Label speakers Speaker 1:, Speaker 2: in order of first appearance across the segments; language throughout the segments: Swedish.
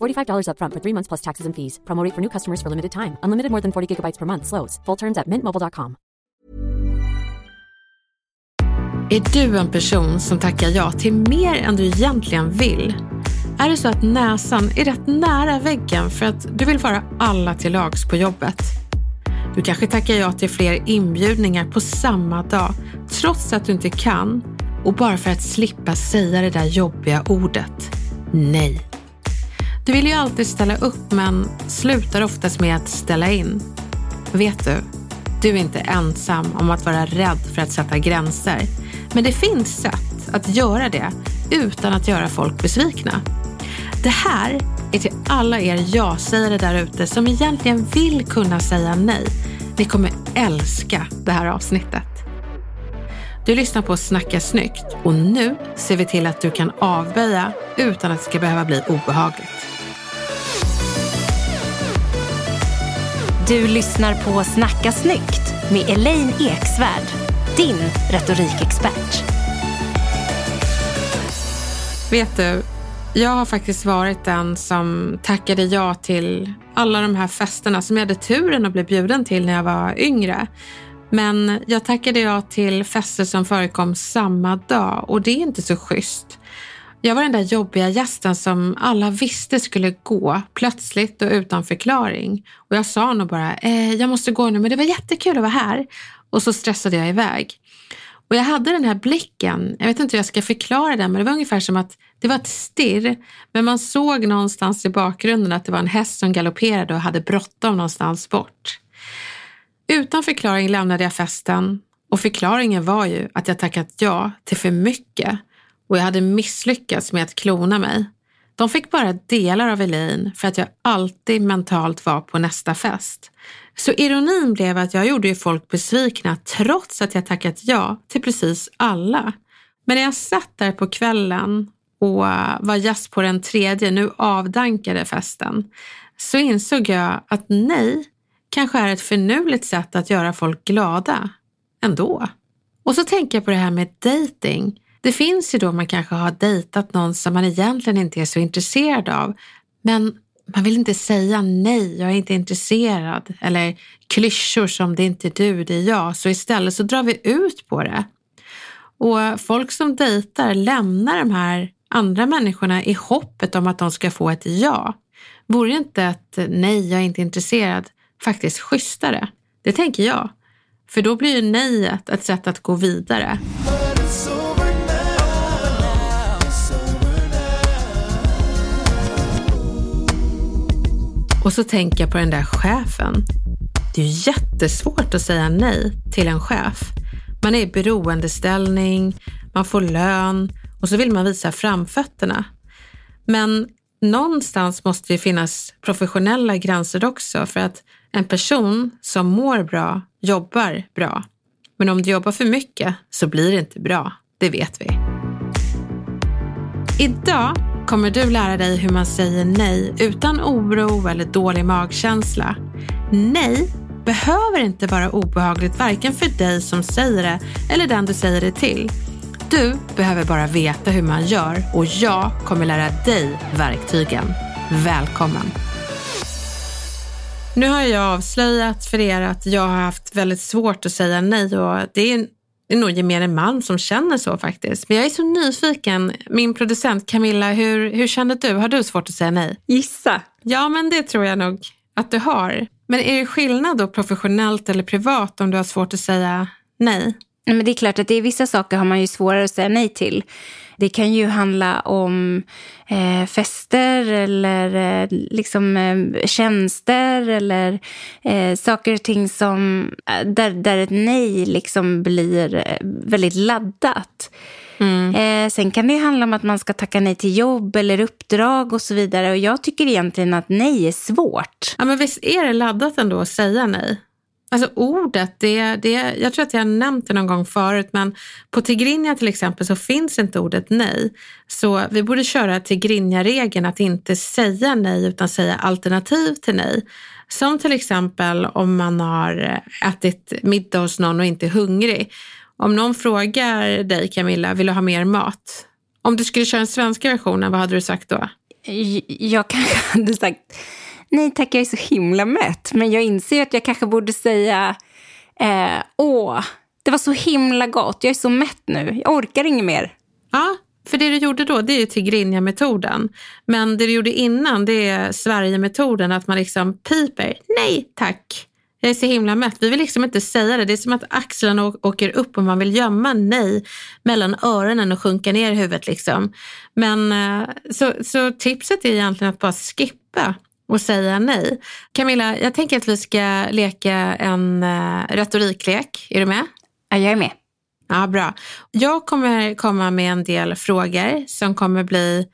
Speaker 1: $45 upfront for three months plus taxes and fees. Promo rate for new customers for limited time. Unlimited more than 40 gigabytes per month. Slows. Full terms at mintmobile.com.
Speaker 2: Är du en person som tackar ja till mer än du egentligen vill? Är det så att näsan är rätt nära väggen för att du vill vara alla till lags på jobbet? Du kanske tackar ja till fler inbjudningar på samma dag trots att du inte kan och bara för att slippa säga det där jobbiga ordet. Nej. Du vill ju alltid ställa upp men slutar oftast med att ställa in. Vet du? Du är inte ensam om att vara rädd för att sätta gränser. Men det finns sätt att göra det utan att göra folk besvikna. Det här är till alla er ja-sägare där ute som egentligen vill kunna säga nej. Ni kommer älska det här avsnittet. Du lyssnar på Snacka snyggt och nu ser vi till att du kan avböja utan att det ska behöva bli obehagligt.
Speaker 3: Du lyssnar på Snacka snyggt med Elaine Eksvärd, din retorikexpert.
Speaker 2: Vet du, jag har faktiskt varit den som tackade ja till alla de här festerna som jag hade turen att bli bjuden till när jag var yngre. Men jag tackade ja till fester som förekom samma dag och det är inte så schysst. Jag var den där jobbiga gästen som alla visste skulle gå plötsligt och utan förklaring. Och jag sa nog bara, eh, jag måste gå nu men det var jättekul att vara här. Och så stressade jag iväg. Och jag hade den här blicken, jag vet inte hur jag ska förklara den, men det var ungefär som att det var ett stirr, men man såg någonstans i bakgrunden att det var en häst som galopperade och hade bråttom någonstans bort. Utan förklaring lämnade jag festen och förklaringen var ju att jag tackat ja till för mycket och jag hade misslyckats med att klona mig. De fick bara delar av Elaine för att jag alltid mentalt var på nästa fest. Så ironin blev att jag gjorde ju folk besvikna trots att jag tackat ja till precis alla. Men när jag satt där på kvällen och var gäst på den tredje, nu avdankade festen, så insåg jag att nej, kanske är ett förnuligt sätt att göra folk glada ändå. Och så tänker jag på det här med dating. Det finns ju då man kanske har dejtat någon som man egentligen inte är så intresserad av, men man vill inte säga nej, jag är inte intresserad eller klyschor som det är inte du, det är jag. Så istället så drar vi ut på det. Och folk som dejtar lämnar de här andra människorna i hoppet om att de ska få ett ja. Vore inte ett nej, jag är inte intresserad faktiskt schysstare? Det tänker jag. För då blir ju nejet ett sätt att gå vidare. Och så tänker jag på den där chefen. Det är ju jättesvårt att säga nej till en chef. Man är i beroendeställning, man får lön och så vill man visa framfötterna. Men någonstans måste det finnas professionella gränser också för att en person som mår bra jobbar bra. Men om du jobbar för mycket så blir det inte bra. Det vet vi. Idag kommer du lära dig hur man säger nej utan oro eller dålig magkänsla. Nej behöver inte vara obehagligt varken för dig som säger det eller den du säger det till. Du behöver bara veta hur man gör och jag kommer lära dig verktygen. Välkommen! Nu har jag avslöjat för er att jag har haft väldigt svårt att säga nej och det är det är nog gemene man som känner så faktiskt. Men jag är så nyfiken. Min producent Camilla, hur, hur känner du? Har du svårt att säga nej?
Speaker 4: Gissa.
Speaker 2: Ja, men det tror jag nog att du har. Men är det skillnad då professionellt eller privat om du har svårt att säga nej?
Speaker 4: Men det är klart att det är vissa saker har man ju svårare att säga nej till. Det kan ju handla om eh, fester eller eh, liksom, eh, tjänster eller eh, saker och ting som, eh, där, där ett nej liksom blir väldigt laddat. Mm. Eh, sen kan det handla om att man ska tacka nej till jobb eller uppdrag och så vidare. Och jag tycker egentligen att nej är svårt.
Speaker 2: Ja, men visst är det laddat ändå att säga nej? Alltså ordet, det, det, jag tror att jag har nämnt det någon gång förut, men på tigrinja till exempel så finns inte ordet nej. Så vi borde köra tigrinja-regeln att inte säga nej utan säga alternativ till nej. Som till exempel om man har ätit middag hos någon och inte är hungrig. Om någon frågar dig Camilla, vill du ha mer mat? Om du skulle köra den svenska versionen, vad hade du sagt då?
Speaker 4: Jag kanske hade sagt nej tack, jag är så himla mätt. Men jag inser att jag kanske borde säga, eh, åh, det var så himla gott, jag är så mätt nu, jag orkar inget mer.
Speaker 2: Ja, för det du gjorde då, det är ju Tigrinja-metoden. Men det du gjorde innan, det är Sverige-metoden, att man liksom piper, nej tack. Jag är så himla mätt. Vi vill liksom inte säga det. Det är som att axlarna åker upp och man vill gömma nej mellan öronen och sjunka ner i huvudet. Liksom. Men eh, så, så tipset är egentligen att bara skippa och säga nej. Camilla, jag tänker att vi ska leka en uh, retoriklek. Är du med?
Speaker 4: Ja, jag är med.
Speaker 2: Ja, bra. Jag kommer komma med en del frågor som kommer bli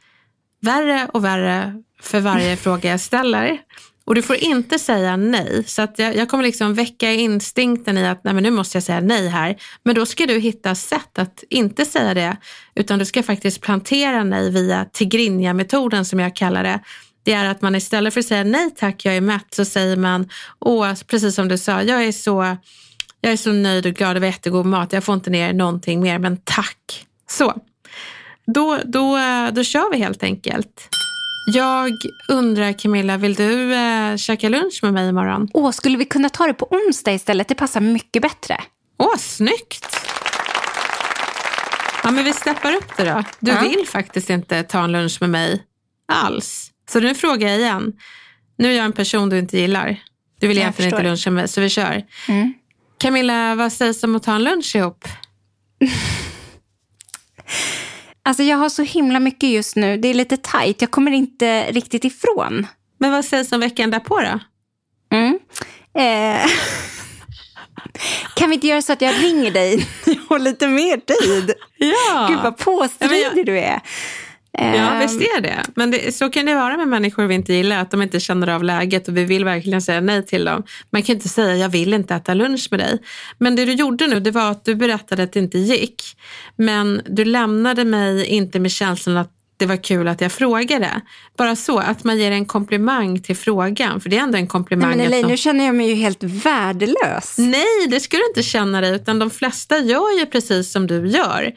Speaker 2: värre och värre för varje fråga jag ställer. Och du får inte säga nej. Så att jag, jag kommer liksom väcka instinkten i att nej, men nu måste jag säga nej här. Men då ska du hitta sätt att inte säga det. Utan du ska faktiskt plantera nej via tigrinja-metoden som jag kallar det det är att man istället för att säga nej tack, jag är mätt, så säger man, åh, precis som du sa, jag är så, jag är så nöjd och glad över jättegod mat, jag får inte ner någonting mer, men tack. Så, då, då, då kör vi helt enkelt. Jag undrar Camilla, vill du äh, käka lunch med mig imorgon?
Speaker 4: Åh, skulle vi kunna ta det på onsdag istället? Det passar mycket bättre.
Speaker 2: Åh, snyggt! Ja, men vi steppar upp det då. Du ja. vill faktiskt inte ta en lunch med mig alls. Så nu frågar jag igen. Nu är jag en person du inte gillar. Du vill egentligen inte luncha med så vi kör. Mm. Camilla, vad sägs om att ta en lunch ihop?
Speaker 4: alltså jag har så himla mycket just nu. Det är lite tajt. Jag kommer inte riktigt ifrån.
Speaker 2: Men vad sägs om veckan därpå då?
Speaker 4: Mm. Eh. Kan vi inte göra så att jag ringer dig har lite mer tid?
Speaker 2: Ja.
Speaker 4: Gud vad påstridig ja, jag... du är.
Speaker 2: Ja, ehm. visst är det. Men det, så kan det vara med människor vi inte gillar, att de inte känner av läget och vi vill verkligen säga nej till dem. Man kan inte säga jag vill inte äta lunch med dig. Men det du gjorde nu, det var att du berättade att det inte gick. Men du lämnade mig inte med känslan att det var kul att jag frågade. Bara så, att man ger en komplimang till frågan. För det är ändå en komplimang. Nej,
Speaker 4: men Elaine, de... nu känner jag mig ju helt värdelös.
Speaker 2: Nej, det ska du inte känna dig. Utan de flesta gör ju precis som du gör.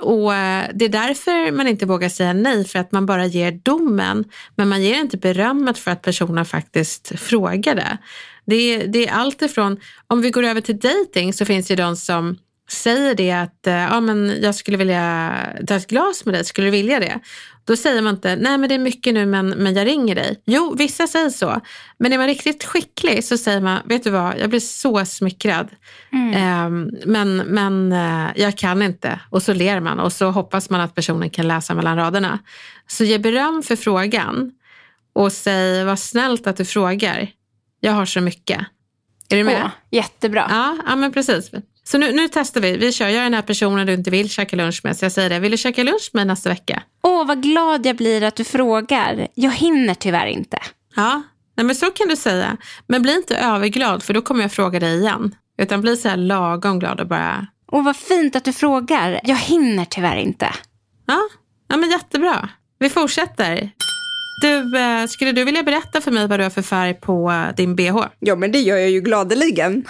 Speaker 2: Och eh, Det är därför man inte vågar säga nej, för att man bara ger domen. Men man ger inte berömmet för att personen faktiskt frågade. Det är, det är allt ifrån, om vi går över till dating så finns det de som säger det att eh, ja, men jag skulle vilja ta ett glas med dig, skulle du vilja det? Då säger man inte, nej men det är mycket nu men, men jag ringer dig. Jo, vissa säger så. Men är man riktigt skicklig så säger man, vet du vad, jag blir så smickrad. Mm. Eh, men men eh, jag kan inte. Och så ler man och så hoppas man att personen kan läsa mellan raderna. Så ge beröm för frågan och säg, vad snällt att du frågar. Jag har så mycket. Är du med? Åh,
Speaker 4: jättebra.
Speaker 2: Ja, ja men precis. Så nu, nu testar vi. Vi kör. Jag är den här personen du inte vill käka lunch med. Så jag säger det. Vill du käka lunch med nästa vecka?
Speaker 4: Åh, vad glad jag blir att du frågar. Jag hinner tyvärr inte.
Speaker 2: Ja, Nej, men så kan du säga. Men bli inte överglad för då kommer jag fråga dig igen. Utan bli så här lagom glad och bara...
Speaker 4: Åh, vad fint att du frågar. Jag hinner tyvärr inte.
Speaker 2: Ja, ja men jättebra. Vi fortsätter. Du, eh, skulle du vilja berätta för mig vad du har för färg på eh, din bh?
Speaker 4: Ja, men det gör jag ju gladeligen.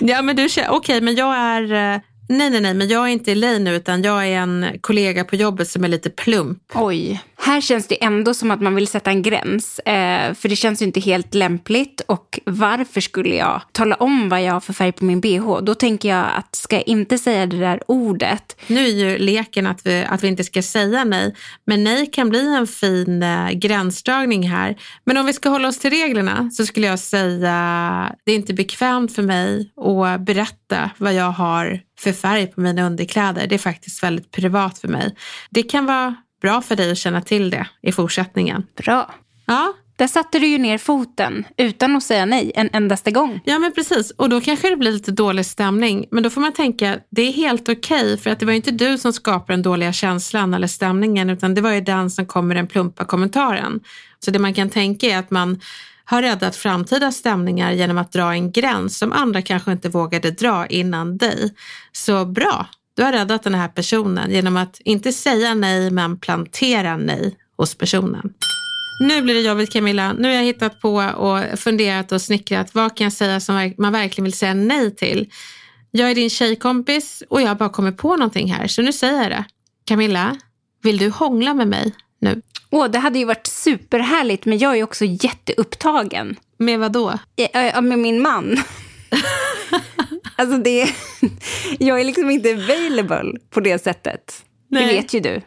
Speaker 2: Ja, men du, okej, okay, men jag är... Eh, Nej, nej, nej, men jag är inte Elaine nu utan jag är en kollega på jobbet som är lite plump.
Speaker 4: Oj, här känns det ändå som att man vill sätta en gräns. Eh, för det känns ju inte helt lämpligt. Och varför skulle jag tala om vad jag har för färg på min bh? Då tänker jag att ska jag inte säga det där ordet.
Speaker 2: Nu är ju leken att vi, att vi inte ska säga nej. Men nej kan bli en fin eh, gränsdragning här. Men om vi ska hålla oss till reglerna så skulle jag säga det är inte bekvämt för mig att berätta vad jag har för färg på mina underkläder. Det är faktiskt väldigt privat för mig. Det kan vara bra för dig att känna till det i fortsättningen.
Speaker 4: Bra.
Speaker 2: Ja,
Speaker 4: Där satte du ju ner foten utan att säga nej en endaste gång.
Speaker 2: Ja men precis och då kanske det blir lite dålig stämning. Men då får man tänka det är helt okej för att det var ju inte du som skapade den dåliga känslan eller stämningen utan det var ju den som kom med den plumpa kommentaren. Så det man kan tänka är att man har räddat framtida stämningar genom att dra en gräns som andra kanske inte vågade dra innan dig. Så bra, du har räddat den här personen genom att inte säga nej men plantera nej hos personen. Nu blir det jobbigt Camilla. Nu har jag hittat på och funderat och snickrat. Vad kan jag säga som man verkligen vill säga nej till? Jag är din tjejkompis och jag har bara kommit på någonting här, så nu säger jag det. Camilla, vill du hångla med mig nu?
Speaker 4: Åh, det hade ju varit superhärligt, men jag är också jätteupptagen.
Speaker 2: Med vad då?
Speaker 4: Ja, med min man. alltså det, jag är liksom inte available på det sättet.
Speaker 2: Nej.
Speaker 4: Det vet ju du.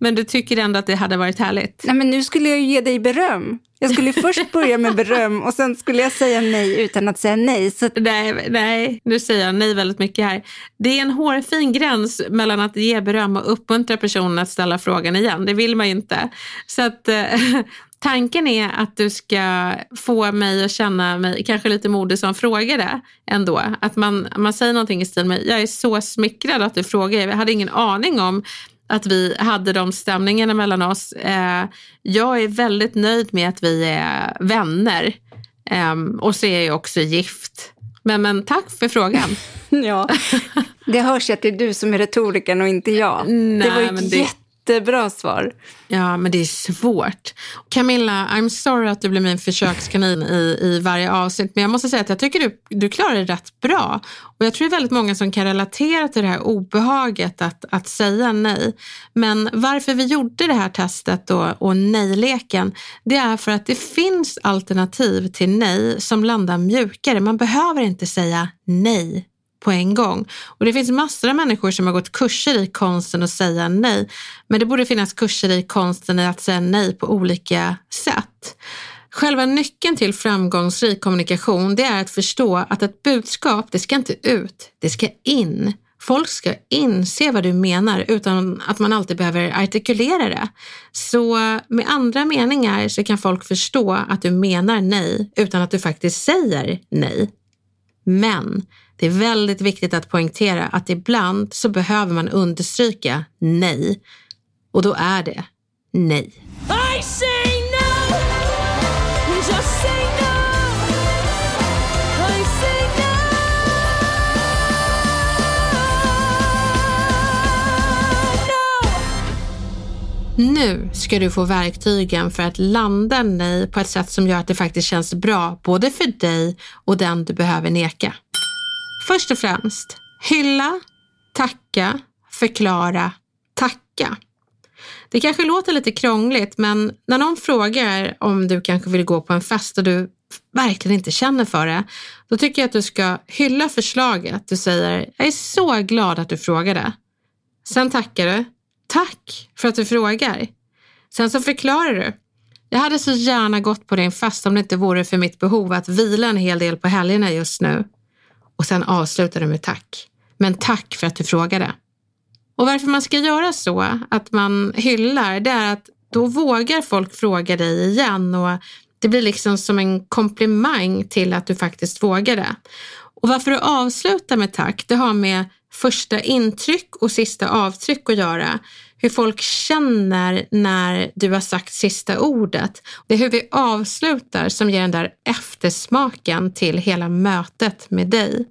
Speaker 2: Men du tycker ändå att det hade varit härligt?
Speaker 4: Nej, men nu skulle jag ju ge dig beröm. Jag skulle först börja med beröm och sen skulle jag säga nej utan att säga nej. Så...
Speaker 2: Nej, nej, nu säger jag nej väldigt mycket här. Det är en hårfin gräns mellan att ge beröm och uppmuntra personen att ställa frågan igen. Det vill man ju inte. Så att eh, tanken är att du ska få mig att känna mig kanske lite modig som frågade ändå. Att man, man säger någonting i stil med jag är så smickrad att du frågar. Jag hade ingen aning om att vi hade de stämningarna mellan oss. Eh, jag är väldigt nöjd med att vi är vänner eh, och så är jag också gift. Men, men tack för frågan.
Speaker 4: Ja, det hörs ju att det är du som är retorikern och inte jag.
Speaker 2: Nej,
Speaker 4: det var ju
Speaker 2: men
Speaker 4: ett
Speaker 2: det-
Speaker 4: jättebra svar.
Speaker 2: Ja, men det är svårt. Camilla, I'm sorry att du blir min försökskanin i, i varje avsnitt, men jag måste säga att jag tycker du, du klarar det rätt bra. Och jag tror det är väldigt många som kan relatera till det här obehaget att, att säga nej. Men varför vi gjorde det här testet och, och nej-leken, det är för att det finns alternativ till nej som landar mjukare. Man behöver inte säga nej på en gång. Och det finns massor av människor som har gått kurser i konsten att säga nej. Men det borde finnas kurser i konsten i att säga nej på olika sätt. Själva nyckeln till framgångsrik kommunikation det är att förstå att ett budskap, det ska inte ut, det ska in. Folk ska inse vad du menar utan att man alltid behöver artikulera det. Så med andra meningar så kan folk förstå att du menar nej utan att du faktiskt säger nej. Men det är väldigt viktigt att poängtera att ibland så behöver man understryka nej. Och då är det nej.
Speaker 5: I say no. Just say no. I say no. No.
Speaker 2: Nu ska du få verktygen för att landa nej på ett sätt som gör att det faktiskt känns bra både för dig och den du behöver neka. Först och främst, hylla, tacka, förklara, tacka. Det kanske låter lite krångligt, men när någon frågar om du kanske vill gå på en fest och du verkligen inte känner för det, då tycker jag att du ska hylla förslaget. Du säger, jag är så glad att du frågade. Sen tackar du. Tack för att du frågar. Sen så förklarar du. Jag hade så gärna gått på din fest om det inte vore för mitt behov att vila en hel del på helgerna just nu. Och sen avslutar du med tack. Men tack för att du frågade. Och varför man ska göra så, att man hyllar, det är att då vågar folk fråga dig igen och det blir liksom som en komplimang till att du faktiskt vågade. Och varför du avslutar med tack, det har med första intryck och sista avtryck att göra. Hur folk känner när du har sagt sista ordet. Det är hur vi avslutar som ger den där eftersmaken till hela mötet med dig.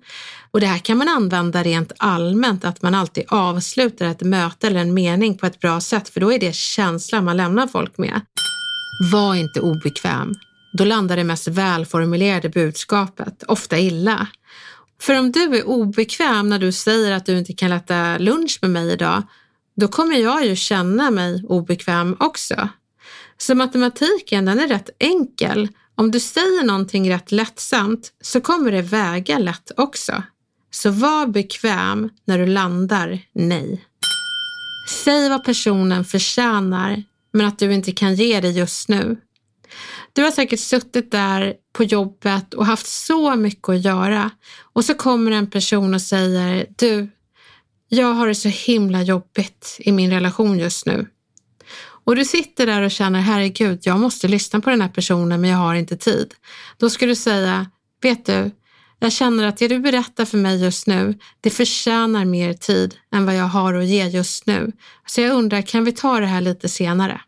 Speaker 2: Och det här kan man använda rent allmänt, att man alltid avslutar ett möte eller en mening på ett bra sätt, för då är det känslan man lämnar folk med. Var inte obekväm. Då landar det mest välformulerade budskapet, ofta illa. För om du är obekväm när du säger att du inte kan äta lunch med mig idag, då kommer jag ju känna mig obekväm också. Så matematiken den är rätt enkel. Om du säger någonting rätt lättsamt så kommer det väga lätt också. Så var bekväm när du landar nej. Säg vad personen förtjänar men att du inte kan ge det just nu. Du har säkert suttit där på jobbet och haft så mycket att göra och så kommer en person och säger du, jag har det så himla jobbigt i min relation just nu. Och du sitter där och känner herregud, jag måste lyssna på den här personen men jag har inte tid. Då ska du säga, vet du, jag känner att det du berättar för mig just nu, det förtjänar mer tid än vad jag har att ge just nu. Så jag undrar, kan vi ta det här lite senare?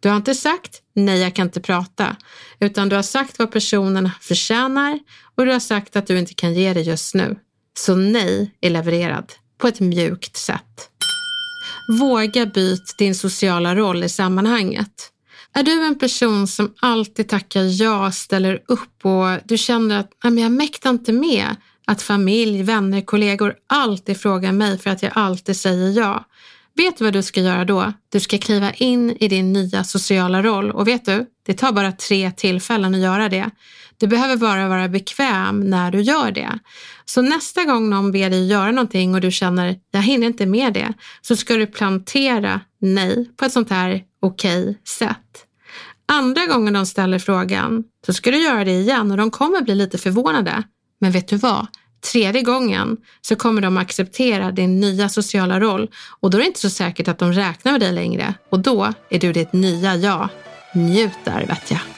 Speaker 2: Du har inte sagt nej, jag kan inte prata, utan du har sagt vad personen förtjänar och du har sagt att du inte kan ge det just nu. Så nej är levererad på ett mjukt sätt. Våga byt din sociala roll i sammanhanget. Är du en person som alltid tackar ja, ställer upp och du känner att Nej, men jag mäktar inte med att familj, vänner, kollegor alltid frågar mig för att jag alltid säger ja. Vet du vad du ska göra då? Du ska kliva in i din nya sociala roll och vet du, det tar bara tre tillfällen att göra det. Du behöver bara vara bekväm när du gör det. Så nästa gång någon ber dig göra någonting och du känner jag hinner inte med det så ska du plantera nej på ett sånt här okej okay sätt. Andra gången de ställer frågan så ska du göra det igen och de kommer bli lite förvånade. Men vet du vad? Tredje gången så kommer de acceptera din nya sociala roll och då är det inte så säkert att de räknar med dig längre och då är du ditt nya jag. Njut där vet jag.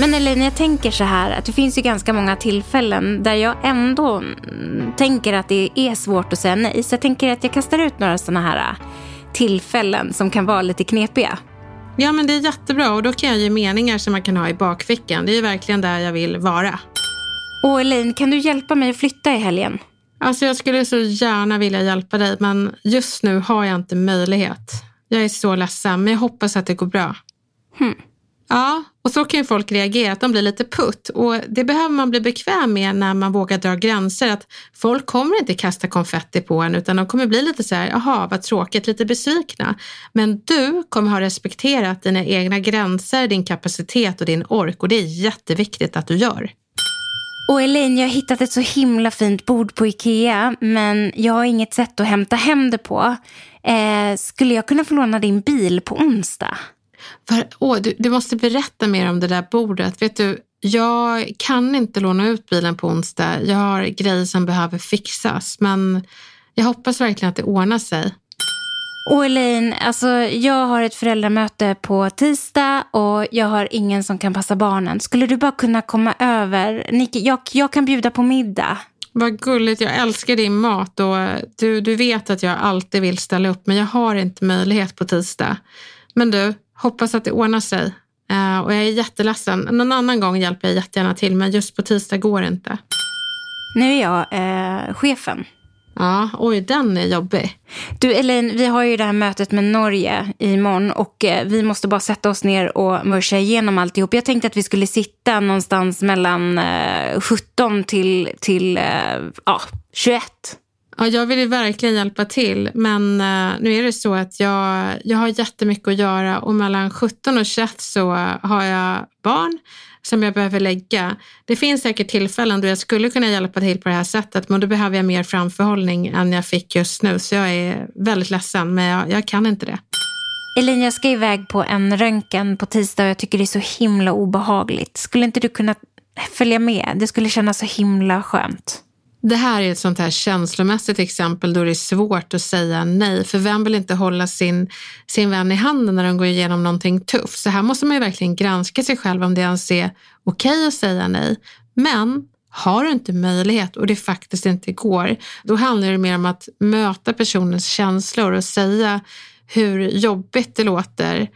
Speaker 4: Men Elaine, jag tänker så här att det finns ju ganska många tillfällen där jag ändå tänker att det är svårt att säga nej. Så jag tänker att jag kastar ut några sådana här äh, tillfällen som kan vara lite knepiga.
Speaker 2: Ja, men det är jättebra och då kan jag ge meningar som man kan ha i bakfickan. Det är ju verkligen där jag vill vara.
Speaker 4: Och Elaine, kan du hjälpa mig att flytta i helgen?
Speaker 2: Alltså jag skulle så gärna vilja hjälpa dig, men just nu har jag inte möjlighet. Jag är så ledsen, men jag hoppas att det går bra.
Speaker 4: Hmm.
Speaker 2: Ja, och så kan ju folk reagera, att de blir lite putt. Och det behöver man bli bekväm med när man vågar dra gränser. Att folk kommer inte kasta konfetti på en, utan de kommer bli lite så här, jaha, vad tråkigt, lite besvikna. Men du kommer ha respekterat dina egna gränser, din kapacitet och din ork. Och det är jätteviktigt att du gör.
Speaker 4: Och Elaine, jag har hittat ett så himla fint bord på Ikea, men jag har inget sätt att hämta hem det på. Eh, skulle jag kunna få låna din bil på onsdag?
Speaker 2: För, åh, du, du måste berätta mer om det där bordet. Vet du, jag kan inte låna ut bilen på onsdag. Jag har grejer som behöver fixas, men jag hoppas verkligen att det ordnar sig.
Speaker 4: Och Elaine, alltså, jag har ett föräldramöte på tisdag och jag har ingen som kan passa barnen. Skulle du bara kunna komma över? Niki, jag, jag kan bjuda på middag.
Speaker 2: Vad gulligt, jag älskar din mat och du, du vet att jag alltid vill ställa upp men jag har inte möjlighet på tisdag. Men du, hoppas att det ordnar sig. Uh, och jag är jätteledsen. Någon annan gång hjälper jag jättegärna till men just på tisdag går det inte.
Speaker 4: Nu är jag eh, chefen.
Speaker 2: Ja, oj, den är jobbig.
Speaker 4: Du Elaine, vi har ju det här mötet med Norge imorgon och eh, vi måste bara sätta oss ner och mörsa igenom alltihop. Jag tänkte att vi skulle sitta någonstans mellan eh, 17 till, till eh, ja, 21.
Speaker 2: Ja, jag vill ju verkligen hjälpa till, men eh, nu är det så att jag, jag har jättemycket att göra och mellan 17 och 21 så har jag barn som jag behöver lägga. Det finns säkert tillfällen då jag skulle kunna hjälpa till på det här sättet, men då behöver jag mer framförhållning än jag fick just nu. Så jag är väldigt ledsen, men jag, jag kan inte det.
Speaker 4: Elin, jag ska iväg på en röntgen på tisdag och jag tycker det är så himla obehagligt. Skulle inte du kunna följa med? Det skulle kännas så himla skönt.
Speaker 2: Det här är ett sånt här känslomässigt exempel då det är svårt att säga nej. För vem vill inte hålla sin, sin vän i handen när de går igenom någonting tufft? Så här måste man ju verkligen granska sig själv om det ens är okej okay att säga nej. Men har du inte möjlighet och det faktiskt inte går, då handlar det mer om att möta personens känslor och säga hur jobbigt det låter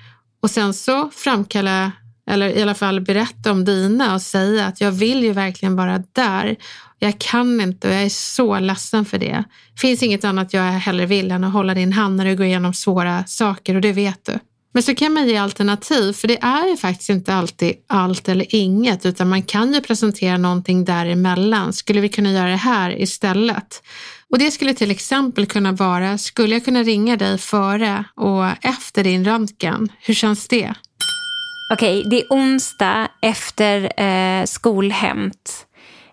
Speaker 2: och sen så framkalla eller i alla fall berätta om dina och säga att jag vill ju verkligen vara där. Jag kan inte och jag är så ledsen för det. Det finns inget annat jag hellre vill än att hålla din hand när du går igenom svåra saker och det vet du. Men så kan man ge alternativ, för det är ju faktiskt inte alltid allt eller inget, utan man kan ju presentera någonting däremellan. Skulle vi kunna göra det här istället? Och det skulle till exempel kunna vara, skulle jag kunna ringa dig före och efter din röntgen? Hur känns det?
Speaker 4: Okej, det är onsdag efter eh, skolhämt.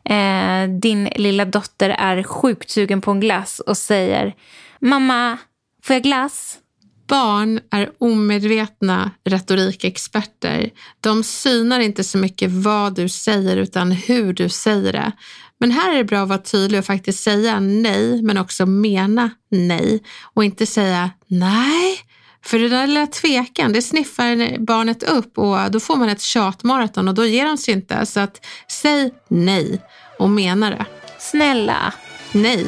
Speaker 4: Eh, din lilla dotter är sjukt sugen på en glass och säger Mamma, får jag glass?
Speaker 2: Barn är omedvetna retorikexperter. De synar inte så mycket vad du säger utan hur du säger det. Men här är det bra att vara tydlig och faktiskt säga nej, men också mena nej. Och inte säga nej. För det där lilla tvekan, det sniffar barnet upp och då får man ett tjatmaraton och då ger de sig inte. Så att säg nej och mena det.
Speaker 4: Snälla.
Speaker 2: Nej.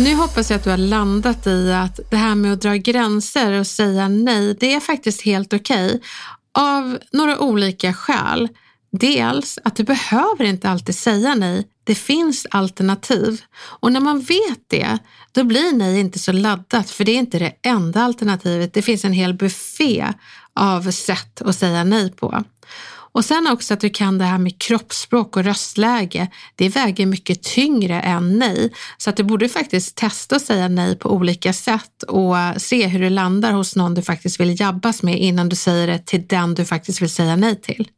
Speaker 2: Nu hoppas jag att du har landat i att det här med att dra gränser och säga nej, det är faktiskt helt okej. Av några olika skäl. Dels att du behöver inte alltid säga nej. Det finns alternativ. Och när man vet det, då blir nej inte så laddat för det är inte det enda alternativet. Det finns en hel buffé av sätt att säga nej på. Och sen också att du kan det här med kroppsspråk och röstläge. Det väger mycket tyngre än nej. Så att du borde faktiskt testa att säga nej på olika sätt och se hur det landar hos någon du faktiskt vill jabbas med innan du säger det till den du faktiskt vill säga nej till.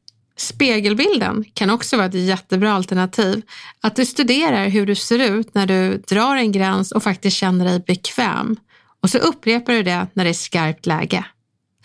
Speaker 2: Spegelbilden kan också vara ett jättebra alternativ. Att du studerar hur du ser ut när du drar en gräns och faktiskt känner dig bekväm. Och så upprepar du det när det är skarpt läge.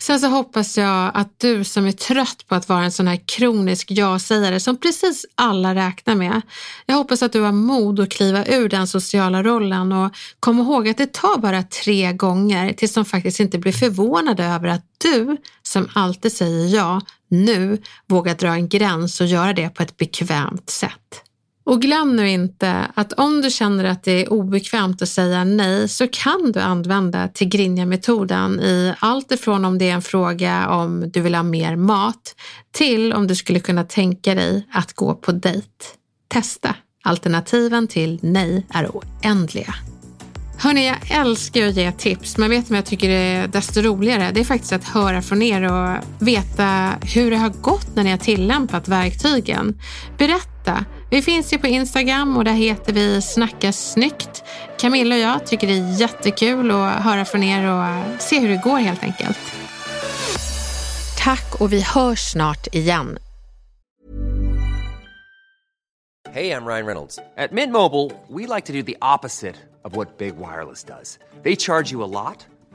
Speaker 2: Sen så hoppas jag att du som är trött på att vara en sån här kronisk ja-sägare som precis alla räknar med. Jag hoppas att du har mod att kliva ur den sociala rollen och kom ihåg att det tar bara tre gånger tills de faktiskt inte blir förvånade över att du som alltid säger ja nu vågar dra en gräns och göra det på ett bekvämt sätt. Och glöm nu inte att om du känner att det är obekvämt att säga nej så kan du använda Tigrinja-metoden i allt ifrån om det är en fråga om du vill ha mer mat till om du skulle kunna tänka dig att gå på dejt. Testa! Alternativen till nej är oändliga. Hörni, jag älskar att ge tips, men vet ni vad jag tycker är desto roligare? Det är faktiskt att höra från er och veta hur det har gått när ni har tillämpat verktygen. Berätta! Vi finns ju på Instagram och där heter vi Snacka snyggt. Camilla och jag tycker det är jättekul att höra från er och se hur det går helt enkelt. Tack och vi hörs snart igen.
Speaker 6: Hey, I'm Ryan Reynolds. At Mint Mobile, we like to do the opposite of what Big Wireless does. They charge you a lot,